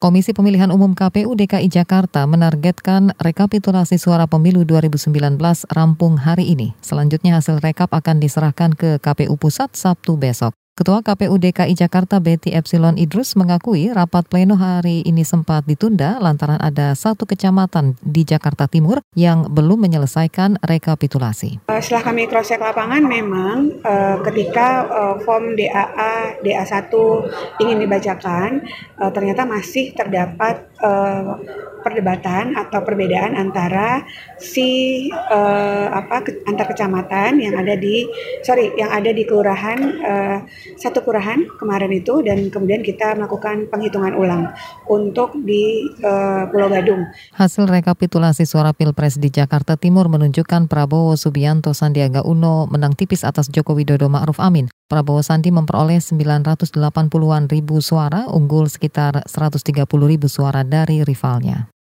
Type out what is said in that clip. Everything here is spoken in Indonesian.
Komisi Pemilihan Umum KPU DKI Jakarta menargetkan rekapitulasi suara pemilu 2019 rampung hari ini. Selanjutnya hasil rekap akan diserahkan ke KPU Pusat Sabtu besok. Ketua KPU DKI Jakarta Betty Epsilon Idrus mengakui rapat pleno hari ini sempat ditunda lantaran ada satu kecamatan di Jakarta Timur yang belum menyelesaikan rekapitulasi. Eh, setelah kami cross check lapangan memang uh, ketika uh, form DAA DA1 ingin dibacakan ternyata masih terdapat perdebatan atau perbedaan antara si uh, apa ke, antar kecamatan yang ada di sorry yang ada di kelurahan uh, satu kelurahan kemarin itu dan kemudian kita melakukan penghitungan ulang untuk di uh, Pulau Gadung. Hasil rekapitulasi suara Pilpres di Jakarta Timur menunjukkan Prabowo Subianto Sandiaga Uno menang tipis atas Joko Widodo Ma'ruf Amin. Prabowo Sandi memperoleh 980-an ribu suara, unggul sekitar 130 ribu suara dari rivalnya.